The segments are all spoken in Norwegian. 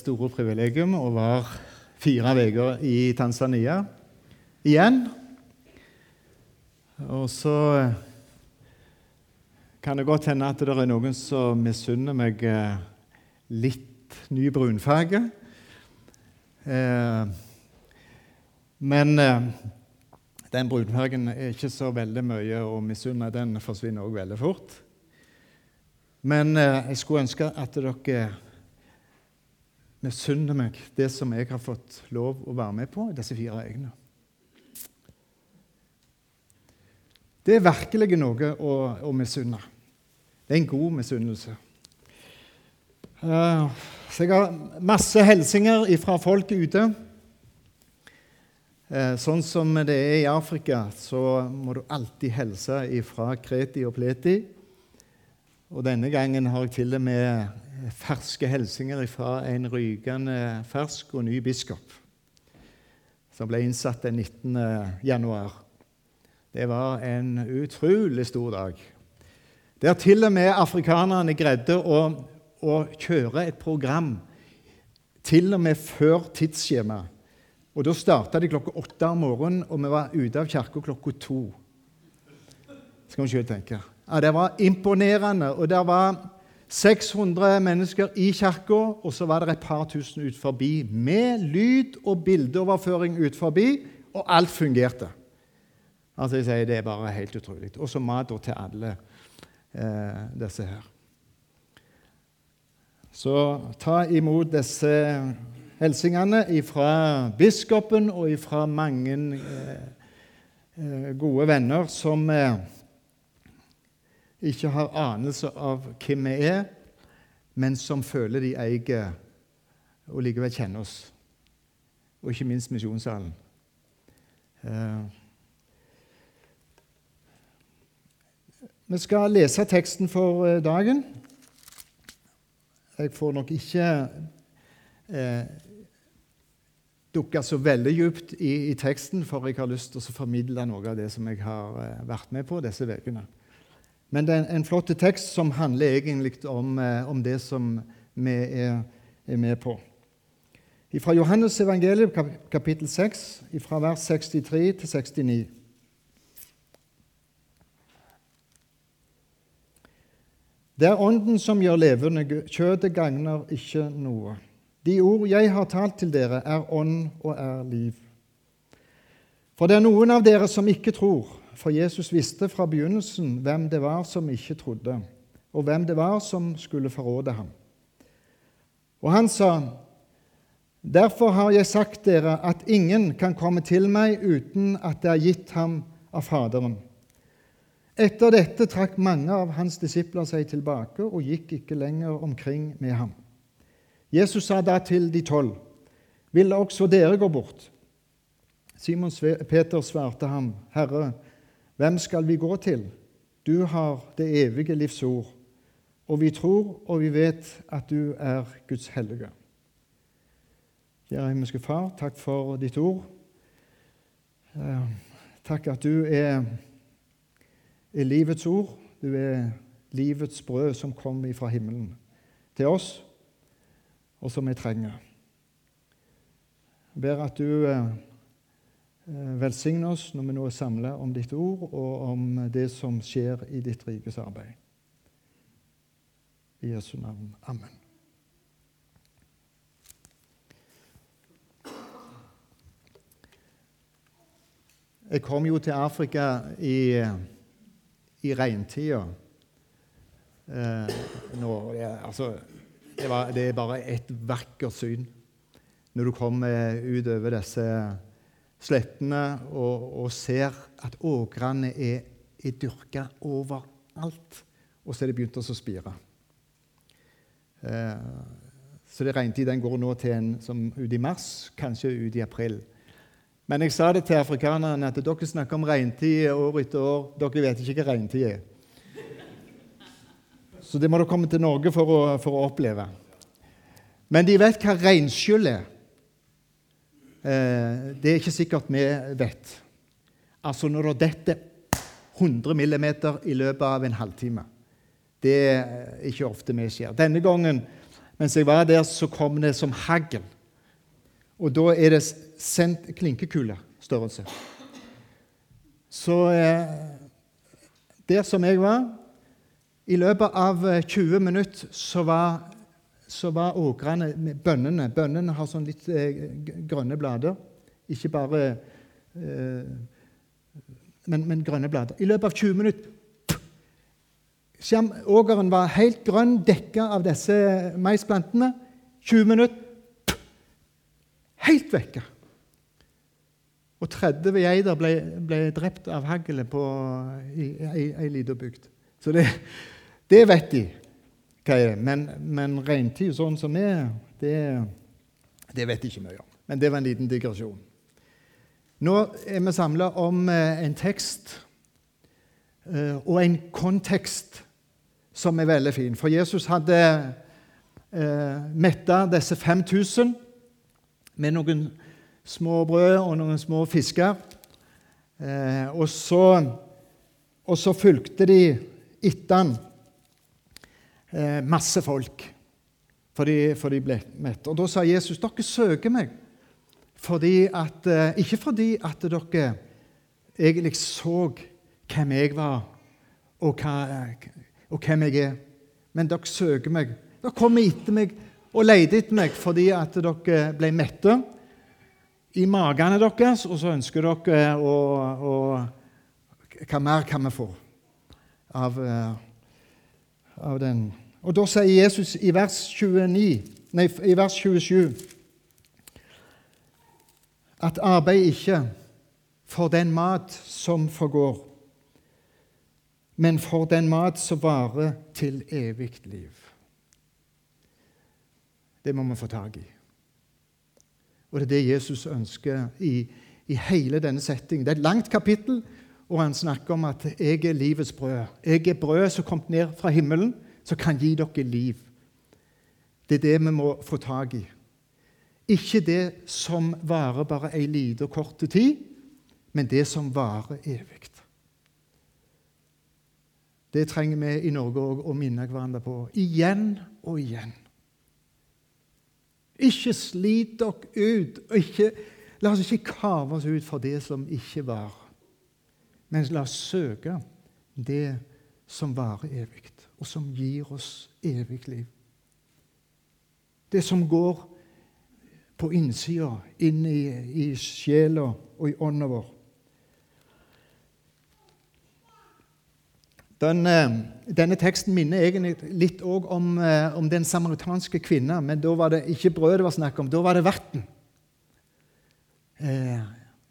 store privilegium å være fire uker i Tanzania igjen. Og så kan det godt hende at det er noen som misunner meg eh, litt ny brunfarge. Eh, men eh, den brunfargen er ikke så veldig mye å misunne. Den forsvinner òg veldig fort. Men jeg skulle ønske at dere misunner meg det som jeg har fått lov å være med på i disse fire ukene. Det er virkelig noe å, å misunne. Det er en god misunnelse. Uh, så jeg har masse hilsener fra folk ute. Uh, sånn som det er i Afrika, så må du alltid hilse fra Kreti og Pleti. Og denne gangen har jeg til og med ferske hilsener fra en rykende fersk og ny biskop som ble innsatt den 19. januar. Det var en utrolig stor dag. Der til og med afrikanerne greide å, å kjøre et program til og med før tidsskjema. Og Da starta de klokka åtte om morgenen, og vi var ute av kirka klokka to. Skal vi selv tenke. Ja, Det var imponerende. og Det var 600 mennesker i kirka, og så var det et par tusen ut forbi med lyd- og bildeoverføring ut forbi, og alt fungerte. Altså jeg sier Det er bare helt utrolig. Og så mat til alle eh, disse her. Så ta imot disse hilsingene fra biskopen og fra mange eh, eh, gode venner som eh, ikke har anelse av hvem vi er, men som føler de eier og likevel kjenner oss. Og ikke minst Misjonssalen. Eh, Vi skal lese teksten for eh, dagen. Jeg får nok ikke eh, dukke så veldig djupt i, i, teksten, for jeg har lyst til å formidle noe av det som jeg har eh, vært med på disse ukene. Men det er en flott tekst som handler egentlig om, eh, om det som vi er, er med på. Fra Johannes evangelium kapittel 6, fra vers 63 til 69. Det er Ånden som gjør levende. Kjødet gagner ikke noe. De ord jeg har talt til dere, er ånd og er liv. For det er noen av dere som ikke tror, for Jesus visste fra begynnelsen hvem det var som ikke trodde, og hvem det var som skulle forråde ham. Og han sa, Derfor har jeg sagt dere at ingen kan komme til meg uten at det er gitt ham av Faderen. Etter dette trakk mange av hans disipler seg tilbake og gikk ikke lenger omkring med ham. Jesus sa da til de tolv, 'Vil også dere gå bort?' Simon Peter svarte ham, 'Herre, hvem skal vi gå til?' Du har det evige livs ord, og vi tror og vi vet at du er Guds hellige. Kjære himmelske Far, takk for ditt ord. Eh, takk at du er er livets ord. Du er livets brød som kommer fra himmelen til oss, og som vi trenger. Jeg ber at du eh, eh, oss når vi nå er samla om ditt ord og om det som skjer i ditt rikes arbeid. I Jesu navn. Amen. Jeg kom jo til Afrika i i regntida eh, altså, det, det, er bare et vakkert syn når du kommer utover disse slettene og, og ser at åkrene er, er dyrka overalt. Og så er det begynt å spire. Eh, så det regntid den går nå til en som ut i mars, kanskje ut i april. Men jeg sa det til afrikanerne at dere snakker om regntid år etter år. Dere vet ikke hva regntid er. Så det må dere komme til Norge for å, for å oppleve. Men de vet hva regnskyll er. Eh, det er ikke sikkert vi vet. Altså når det detter 100 millimeter i løpet av en halvtime. Det er ikke ofte vi skjer. Denne gangen mens jeg var der, så kom det som hagl. Og da er det sendt klinkekulestørrelse. Så eh, der som jeg var I løpet av 20 eh, minutter så var, så var åkrene Bønnene Bønnene har sånn litt eh, grønne blader. Ikke bare eh, men, men, grønne blader. I løpet av 20 minutter Ågeren var helt grønn, dekka av disse maisplantene. 20 minutter helt vekke. Og 30 geiter ble, ble, drept av haglet i ei lita bygd. Så det, det, vet de hva. Men, men reintid sånn som er, det, det vet de ikke mye om. Men det var en liten digresjon. Nå er vi samla om eh, en tekst eh, og en kontekst som er veldig fin. For Jesus hadde eh, metta disse 5000 med noen små brød og noen små fisker. Og, så, og, så, fulgte de etter han eh, masse folk, for de, for de ble mett. Og da sa Jesus dere søker meg fordi at, eh, ikke fordi at dere egentlig så hvem jeg var, og, hva, og hvem jeg er, men dere søker meg. Dere kommer etter meg og leter etter meg fordi at dere ble mette i magene deres, og så ønsker dere å, å Hva mer kan vi få av, eh, av den? Og Da sier Jesus i vers, 29, nei, i vers 27 at arbeid ikke for den mat som forgår, men for den mat som varer til evig liv. Det må vi få tak i. Og det er det Jesus ønsker i, i hele denne settingen. Det er et langt kapittel, og han snakker om at 'jeg er livets brød'. Jeg er brødet som kom ned fra himmelen, som kan gi dere liv. Det er det vi må få tak i. Ikke det som varer bare ei lita og kort tid, men det som varer evig. Det trenger vi i Norge òg å minne hverandre på igjen og igjen. Ikke slit dere ut. Ikke, la oss ikke kave oss ut for det som ikke var. Men la oss søke det som varer evig, og som gir oss evig liv. Det som går på innsida, inn i, i sjela og i ånda vår. Den, eh, denne teksten minner egentlig litt om, eh, om, den samaritanske kvinna, men da var det ikke brød det var snakk om, da var det vann. Eh,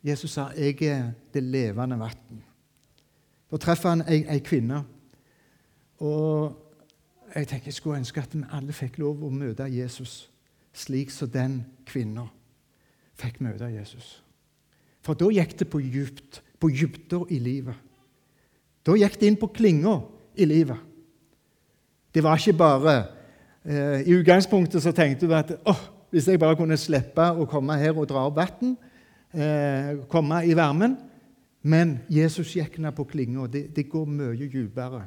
Jesus sa 'Jeg er det levende vann'. Da treffer han ei, ei, kvinne. Og jeg tenker jeg skulle ønske at vi alle fikk lov å møte Jesus slik som den kvinna fikk møte Jesus. For da gikk det på djupt, på dybder i livet. Da gikk det inn på klinga i livet. Det var ikke bare eh, I utgangspunktet så tenkte du at oh, hvis jeg bare kunne slippe å komme her og dra opp vann, eh, komme i varmen Men Jesus gikk ned på klinga. Det, det går mye dypere.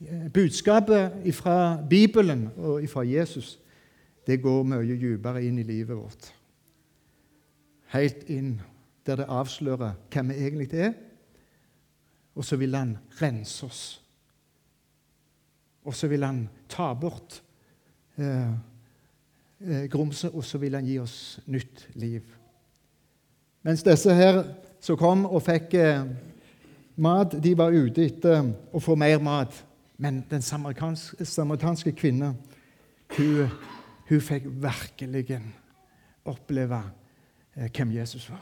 Eh, budskapet fra Bibelen og fra Jesus det går mye dypere inn i livet vårt. Helt inn der det avslører hvem vi egentlig er og så vil han rense oss. Og så vil han ta bort eh, eh, grumset, og så vil han gi oss nytt liv. Mens disse her som kom og fikk eh, mat, de var ute etter å få mer mat. Men den samaritanske kvinnen, hun, hun fikk virkelig oppleve eh, hvem Jesus var.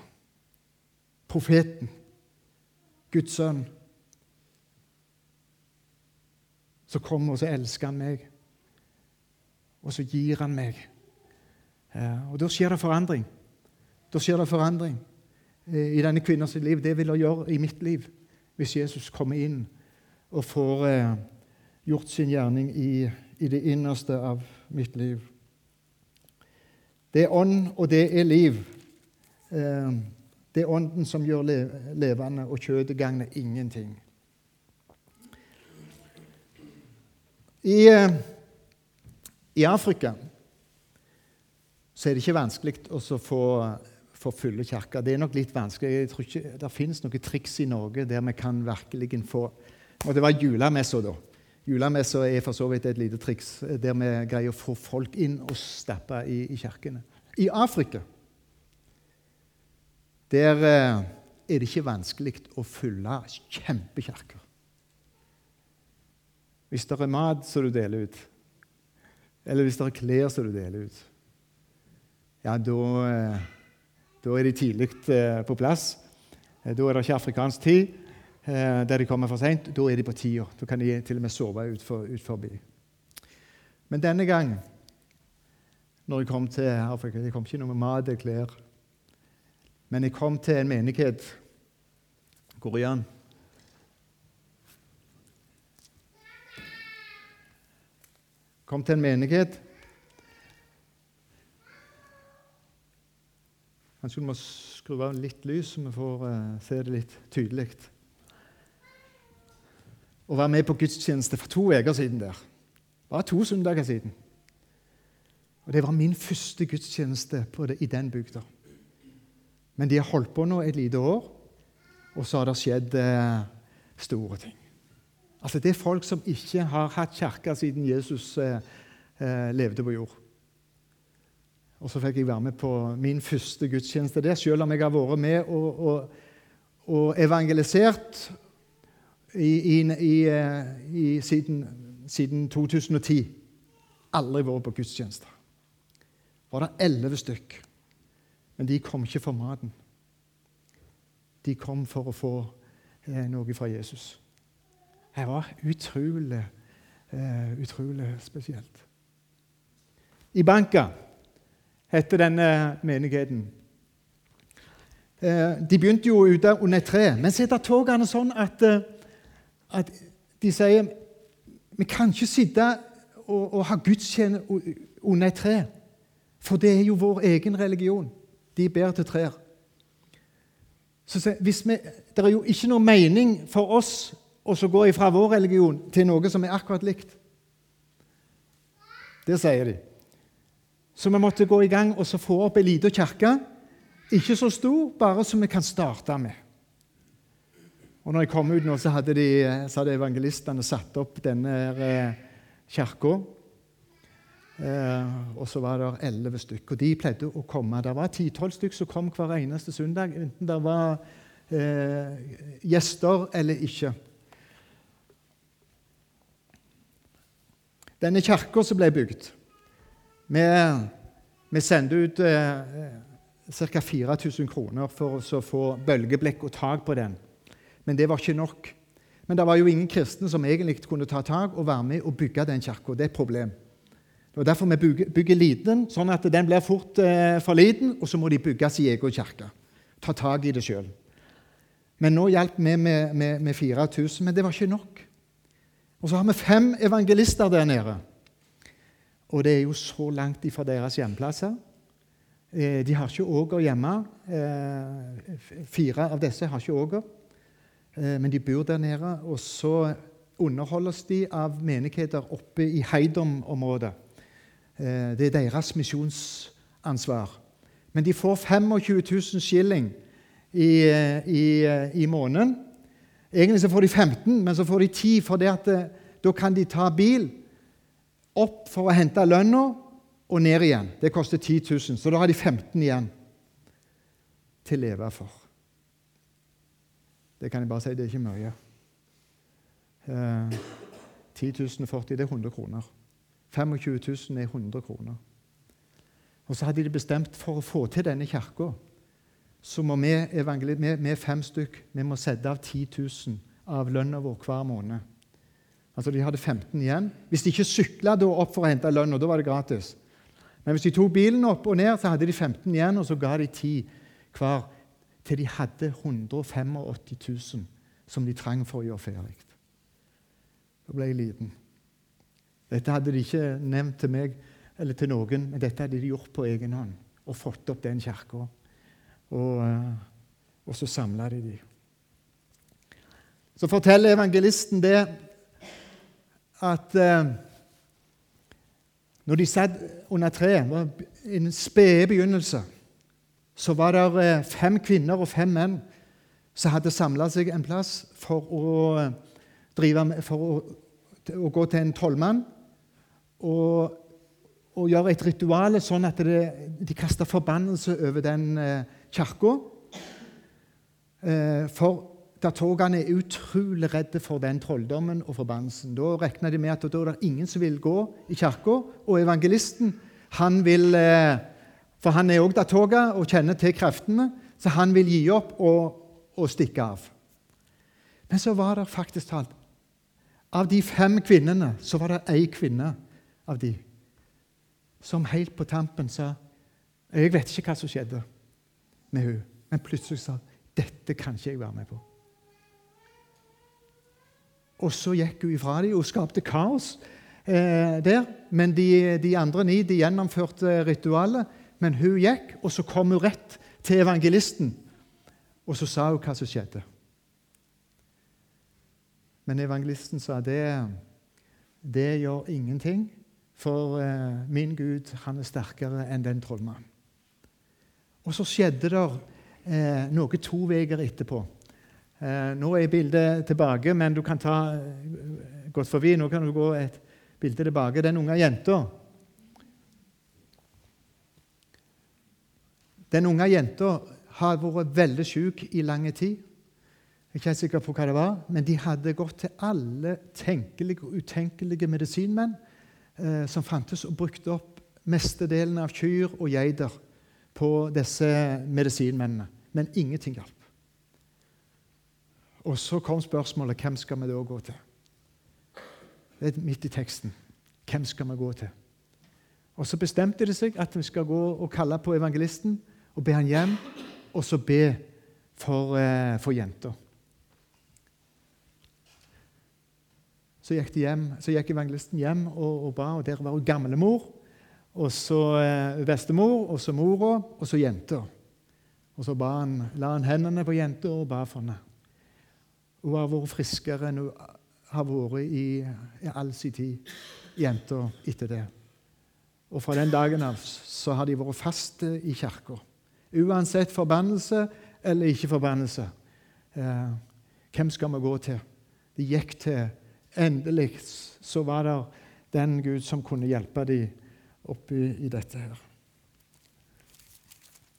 Profeten, Guds sønn. Så kommer og så elsker han meg. Og så gir han meg. Og da skjer det forandring. Da skjer det forandring eh, i denne kvinnens liv. Det vil det gjøre i mitt liv hvis Jesus kommer inn og får eh, gjort sin gjerning i, i det innerste av mitt liv. Det er ånd, og det er liv. Eh, det er ånden som gjør levende, og kjøttet gagner ingenting. I, eh, I, Afrika så er det ikke vanskelig å få, få fulle kirker. Det er nok litt vanskelig. Jeg tror ikke Det finnes noen triks i Norge der vi kan virkelig få Og det var julemessa, da. Julemessa er for så vidt et lite triks der vi greier å få folk inn og stappe i, i kirkene. I Afrika der eh, er det ikke vanskelig å fylle kjempekirker. Hvis det er mat som du deler ut, eller hvis det er klær som du deler ut, ja, da, eh, da er de tidlig eh, på plass. Da er det ikke afrikansk tid der de kommer for seint. Da er de på tida. Da kan de til og med sove ut, for, ut forbi. Men denne gang, når jeg kom til Afrika Jeg kom ikke noe mat eller klær. Men jeg kom til en menighet Hvor er han? Kom til en menighet Kanskje du må skru av litt lys, så vi får uh, se det litt tydelig. Å være med på gudstjeneste for to uker siden der. Bare to søndager siden. Og Det var min første gudstjeneste det, i den bygda. Men de har holdt på nå et lite år, og så har det skjedd eh, store ting. Altså Det er folk som ikke har hatt kirke siden Jesus eh, eh, levde på jord. Og så fikk jeg være med på min første gudstjeneste der, selv om jeg har vært med og, og, og evangelisert i, i, i, siden, siden, 2010. Aldri vært på gudstjenester. Var det elleve stykk. Men de kom ikke for maten. De kom for å få eh, noe fra Jesus. Det var utrolig, eh, utrolig spesielt. I Banka heter denne menigheten. Eh, de begynte jo ute under et tre, men så er togene sånn at, eh, at de sier vi kan ikke sitte og, og ha gudstjeneste under et tre, for det er jo vår egen religion. De ber til trær. Så vi, Det er jo ikke noe mening for oss å gå fra vår religion til noe som er akkurat likt. Det sier de. Så vi måtte gå i gang og få opp ei lita kirke. Ikke så stor, bare som vi kan starte med. Og når jeg kom ut nå, så hadde, de, så hadde evangelistene satt opp denne eh, kirka. Eh, og så var det elleve stykker. Og de pleide å komme. Det var ti-tolv stykker som kom hver eneste søndag, enten det var eh, gjester eller ikke. Denne kirka som ble bygd Vi, vi sendte ut eh, ca. 4000 kroner for å få bølgeblekk og tak på den. Men det var ikke nok. Men det var jo ingen kristne som egentlig kunne ta tak og være med og bygge den kirka. Det er et problem. Det er Derfor vi bygger, bygger liten, sånn at den blir fort eh, for liten, og så må de bygge sin egen kirke. Ta tak i det sjøl. Men nå hjalp vi med, med, med 4000, men det var ikke nok. Og så har vi fem evangelister der nede. Og det er jo så langt ifra deres hjemplasser. Eh, de har ikke åger hjemme. Eh, fire av disse har ikke åger, men de bor der nede. Og så underholdes de av menigheter oppe i Heidom-området. Eh, det er deres misjonsansvar. Men de får 25 000 skilling i, eh, i, eh, i, måneden. Egentlig så får de 15, men så får de 10, for da kan de ta bil opp for å hente lønna og ned igjen. Det koster 10 000, så da har de 15 igjen til å leve for. Det kan jeg bare si, det er ikke mye. Eh, 10 040, det er 100 kroner. 25 000 er 100 kroner. Og så hadde de bestemt for å få til denne kirka, så må vi, vi, vi fem stykk vi må sette av 10 000 av lønna vår hver måned. Altså De hadde 15 igjen. Hvis de ikke sykla opp for å hente lønna, da var det gratis. Men hvis de tok bilen opp og ned, så hadde de 15 igjen, og så ga de 10 hver til de hadde 185 000 som de trang for å gjøre ferdig. Da ble jeg liten. Dette hadde de ikke nevnt til meg eller til noen, men dette hadde de gjort på egen hånd og fått opp den kirka. Og, eh, og, så samla de de. Så forteller evangelisten det at eh, Når de satt under treet, var en spede begynnelse, så var det fem kvinner og fem menn som hadde samla seg en plass for å, drive med, for å, å gå til en trollmann og, og, gjøre et ritual sånn at det, de kasta forbannelse over den eh, kirka. Eh, for datogene er utrolig redde for den trolldommen og forbannelsen. Da regna de med at da er det ingen som vil gå i kirka, og evangelisten han vil eh, For han er òg datoga og kjenner til kreftene, så han vil gi opp og, og stikke av. Men så var det faktisk talt Av de fem kvinnene så var det ei kvinne av de som helt på tampen sa Jeg vet ikke hva som skjedde med hun, men plutselig sa dette kan ikke jeg være med på. Og så gikk hun ifra dem og skapte kaos eh, der. Men de, de, andre ni de gjennomførte ritualet. Men hun gikk, og så kom hun rett til evangelisten. Og så sa hun hva som skjedde. Men evangelisten sa det, det gjør ingenting, for eh, min Gud han er sterkere enn den trollmannen. Og så skjedde det eh, noe to uker etterpå. Eh, nå er bildet tilbake, men du kan ta eh, godt forbi. Nå kan du gå et bilde tilbake. Den unge jenta. Den unge jenta har vært veldig syk i lang tid. Jeg er ikke sikker på hva det var, men de hadde gått til alle tenkelige og utenkelige medisinmenn eh, som fantes, og brukte opp mestedelen av kyr og geiter på disse medisinmennene. Men ingenting hjalp. Og så kom spørsmålet hvem skal vi da gå til? Det er midt i teksten. Hvem skal vi gå til? Og Så bestemte de seg at vi skal gå og kalle på evangelisten og be han hjem, og så be for, eh, for jenta. Så gikk, hjem, så gikk, evangelisten hjem og, og, ba, og der var hun gamlemor, og så eh, bestemor, og så mora, og så jenta. Og så han, la han hendene på jenta og ba for henne. Hun har vært friskere enn hun har vært i, i all sin tid, jenta, etter det. Og fra den dagen av så har de vært faste i kirka. Uansett forbannelse eller ikke forbannelse. Eh, hvem skal vi gå til? De gikk til Endelig så var det den Gud som kunne hjelpe dem oppi i dette her.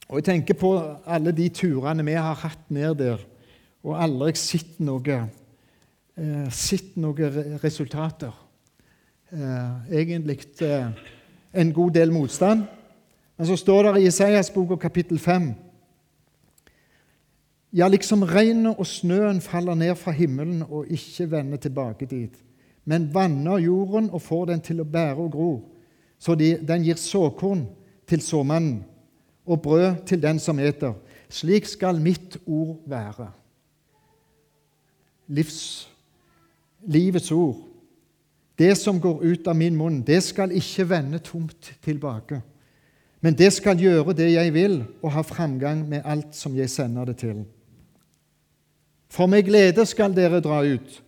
Og Jeg tenker på alle de turene vi har hatt ned der og aldri sett noe, eh, sett noen resultater. Eh, egentlig eh, en god del motstand. Men så står det i Isaias bok kapittel 5 Ja, liksom regnet og snøen faller ned fra himmelen og ikke vender tilbake dit, men vanner jorden og får den til å bære og gro, så de, den gir såkorn til såmannen og brød til den som eter. Slik skal mitt ord være livs, livets ord. Det som går ut av min munn, det skal ikke vende tomt tilbake. Men det skal gjøre det jeg vil, og ha framgang med alt som jeg sender det til. For med glede skal dere dra ut,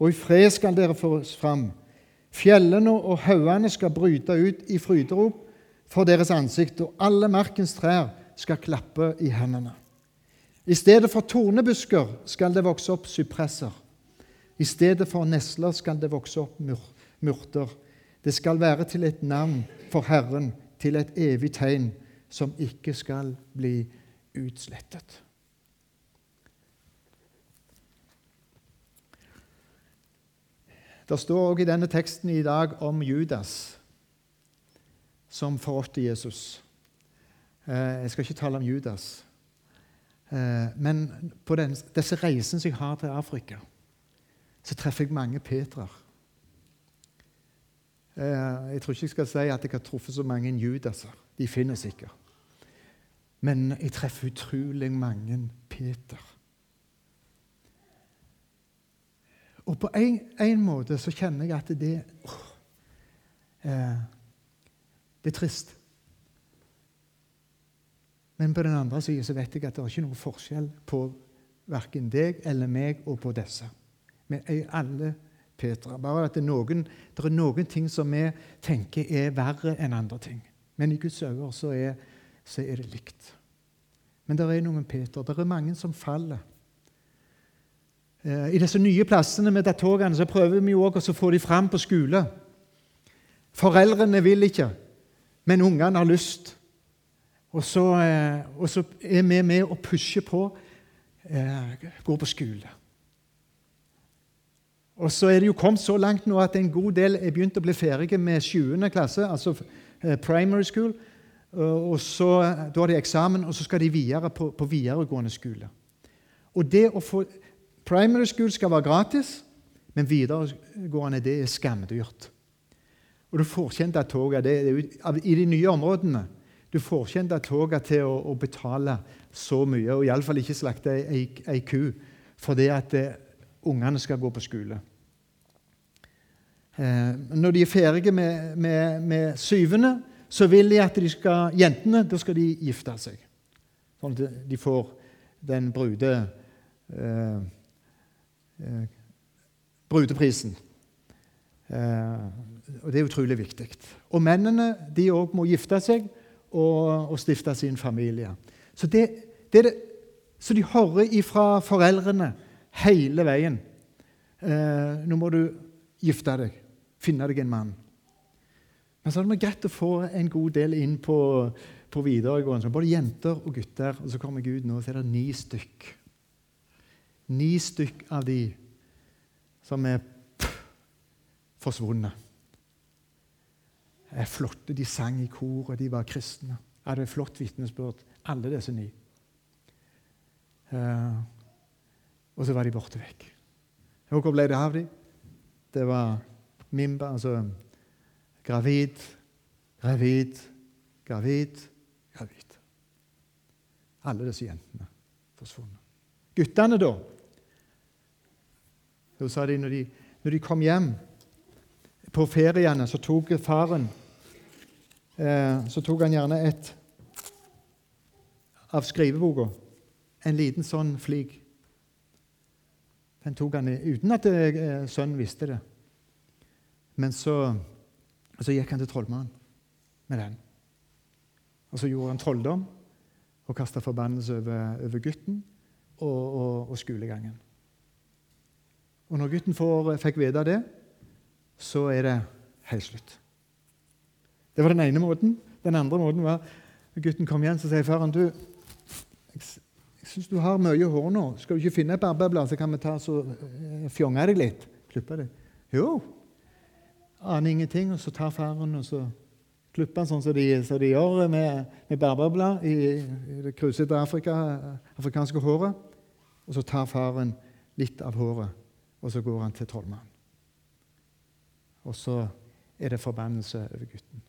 og i fred skal dere føres fram. Fjellene og haugene skal bryte ut i fryderop for deres ansikt, og alle markens trær skal klappe i hendene. I stedet for tornebusker skal det vokse opp sypresser. I stedet for nesler skal det vokse opp murter. Det skal være til et navn for Herren, til et evig tegn som ikke skal bli utslettet. Det står også i denne teksten i dag om Judas som forrådte Jesus. Eh, jeg skal ikke tale om Judas. Eh, men på disse reisene som jeg har til Afrika, så treffer jeg mange Petrer. Eh, jeg tror ikke jeg skal si at jeg har truffet så mange Judaser. De finnes sikkert. Men jeg treffer utrolig mange Peter. Og på en, en måte så kjenner jeg at det, åh, eh, det er trist. Men på den andre siden så vet jeg at det er ikke noen forskjell på verken deg eller meg og på disse. Men er alle Petra. Bare at det er, noen, det er noen ting som vi tenker er verre enn andre ting. Men i Guds øyne så, så er, det likt. Men det er noen Peter. Det er mange som faller. Eh, I disse nye plassene med de togene så prøver vi jo også å få dem fram på skole. Foreldrene vil ikke, men ungene har lyst. Og så, eh, og så er vi med og pusher på. Eh, går på skole. Og så er det jo kommet så langt nå at en god del er begynt å bli ferdige med 7. klasse, altså primary school. Og så, Da har de eksamen, og så skal de videre på, på videregående skole. Og det å få Primary school skal være gratis, men videregående det er skamdyrt. Og du får ikke enda toget I de nye områdene du får ikke enda toget til å, å, betale så mye, og iallfall ikke slakte ei, ei ku fordi at eh, ungene skal gå på skole. Eh, når de er ferdige med, med, med, syvende, så vil de at de skal, jentene da skal de gifte seg. Sånn at de får den brude... Eh, Eh, brudeprisen. Eh, og Det er utrolig viktig. Og mennene de òg må gifte seg og, og, stifte sin familie. Så, det, det det, så de hører ifra foreldrene hele veien. Eh, nå må du gifte deg, finne deg en mann. Men så er det greit å få en god del inn på, på videregående. Både jenter og gutter. Og så kommer Gud nå, så er det ni stykk. Ni stykk av de som er forsvunnet. er flotte. De sang i kor, og de var kristne. Ja, det er flott vitnesbyrd, alle disse ni. Uh, og så var de borte vekk. Og hvor ble det av dem? Det var Mimba, altså gravid, gravid, gravid, gravid. Alle disse jentene forsvunnet. Guttene, da? Hun sa de når, de når de kom hjem på feriene, så tok faren eh, så tok han gjerne et av skriveboka, en liten sånn flik. Den tok han uten at eh, sønnen visste det. Men så, så gikk han til trollmannen med den. Og så gjorde han trolldom og kasta forbannelse over, over gutten og, og, og skolegangen. Og når gutten får, fikk vite det, så er det helt slutt. Det var den ene måten. Den andre måten var at gutten kom igjen så sier faren du, syns du har mye hår nå. Skal du ikke finne et barberblad, så kan vi ta så uh, fjonge deg litt? Klippe deg? Jo. Aner ingenting. Og så tar faren og så klipper han sånn som de, så de gjør med, med barberblad i, i det krusete Afrika, afrikanske håret. Og så tar faren litt av håret og så går han til trollmannen. Og så er det forbannelse over gutten.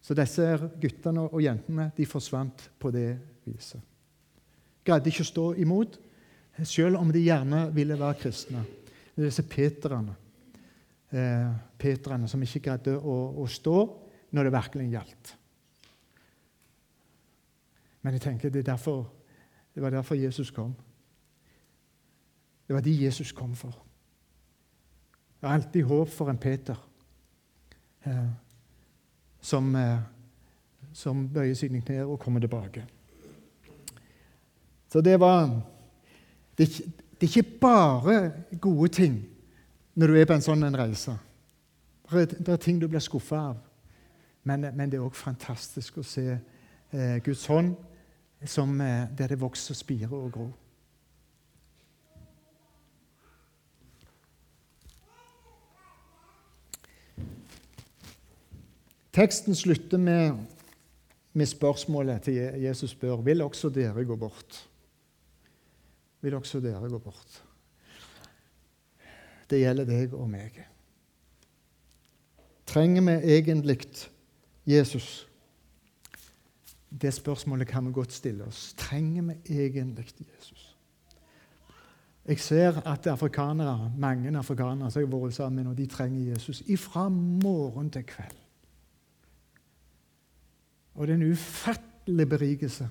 Så disse guttene og jentene de forsvant på det viset. Greide ikke å stå imot, selv om de gjerne ville være kristne. Det er Disse peterne, eh, peterne som ikke greide å, å stå når det virkelig gjaldt. Men jeg tenker det, derfor, det var derfor Jesus kom. Det var de Jesus kom for. Det er alltid håp for en Peter eh, som, eh, som bøyer sine knær og kommer tilbake. Så det var det, det, er ikke bare gode ting når du er på en sånn en reise. Det er, ting du blir skuffa av. Men, men, det er òg fantastisk å se eh, Guds hånd som, eh, der det vokser, spirer og gror. Teksten slutter med, med spørsmålet til Jesus spør vil også dere gå bort. Vil også dere gå bort? Det gjelder deg og meg. Trenger vi egentlig Jesus? Det spørsmålet kan vi godt stille oss. Trenger vi egentlig Jesus? Jeg ser at afrikanere, mange afrikanere som jeg har vært sammen med, de trenger Jesus fra morgen til kveld. Og det er en ufattelig berikelse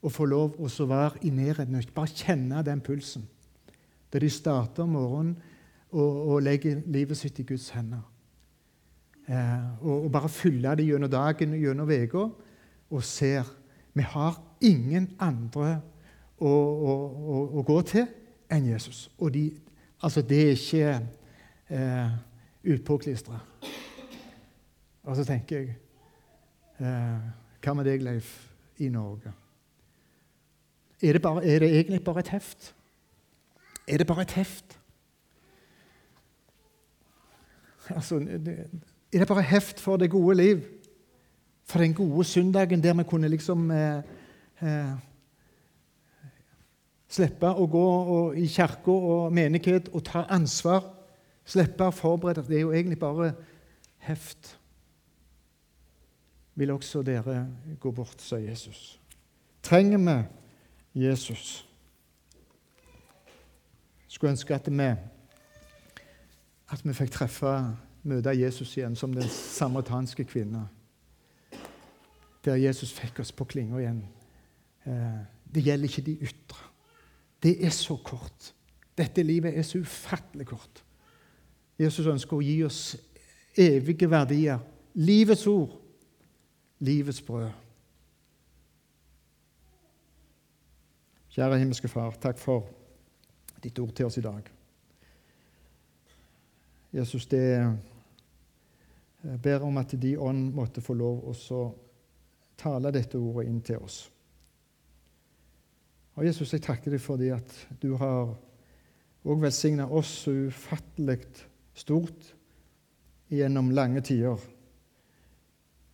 å få lov å være i nærheten og bare kjenne den pulsen. Da de starter om morgenen og, og legger livet sitt i Guds hender. Eh, og, og, bare fylle det gjennom dagen gjennom uka og ser vi har ingen andre å, å, å, å gå til enn Jesus. Og de, altså det er ikke eh, utpåklistra. Og så tenker jeg eh, Hva med deg, Leif, i Norge? Er det, bare, er det egentlig bare et heft? Er det bare et heft? Altså, er det bare heft for det gode liv? For den gode søndagen der vi kunne liksom eh, eh, Slippe å gå og, i kirke og menighet og ta ansvar. Slippe å forberede. Det er jo egentlig bare heft. Vil også dere gå bort, sa Jesus. Trenger vi Jesus? Jeg Skulle ønske at vi, at vi fikk treffe, møte Jesus igjen som den samaritanske kvinne. Der Jesus fikk oss på klinga igjen. Eh, det gjelder ikke de ytre. Det er så kort. Dette livet er så ufattelig kort. Jesus ønsker å gi oss evige verdier. Livets ord. Livets brød. Kjære himmelske Far, takk for ditt ord til oss i dag. Jesus, det jeg ber om at de ånd måtte få lov å tale dette ordet inn til oss. Og Jesus, jeg takker deg fordi at du har òg velsigna oss så ufattelig stort gjennom lange tider.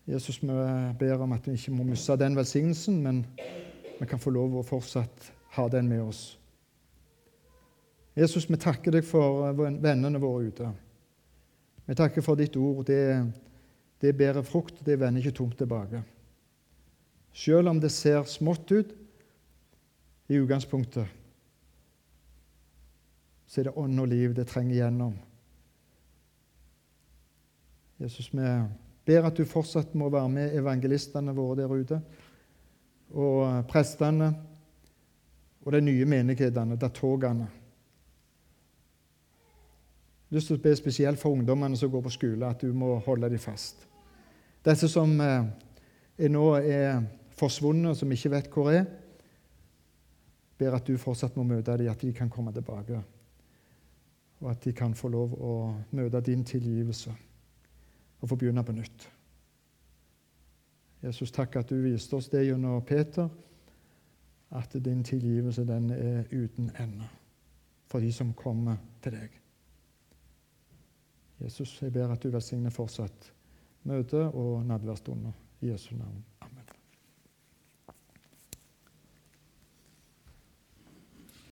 Jesus, vi ber om at vi ikke må miste den velsignelsen, men vi kan få lov å fortsatt ha den med oss. Jesus, vi takker deg for vennene våre ute. Vi takker for ditt ord. Det, det bærer frukt, det vender ikke tomt tilbake. Selv om det ser smått ut i utgangspunktet, så er det ånd og liv det trenger gjennom. Jesus, vi ber at du fortsatt må være med evangelistene våre der ute, og prestene og de nye menighetene, datogene. Jeg har lyst til å be spesielt for ungdommene som går på skole, at du må holde dem fast. Disse som eh, er nå er forsvunnet, som ikke vet hvor er, ber at du fortsatt må møte dem, at de kan komme tilbake. Og at de kan få lov å møte din tilgivelse og få begynne på nytt. Jesus, takk at du viste oss det gjennom Peter, at din tilgivelse den er uten ende for de som kommer til deg. Jesus, jeg ber at du velsigner fortsatt møtet og nadværstunder i Jesu navn.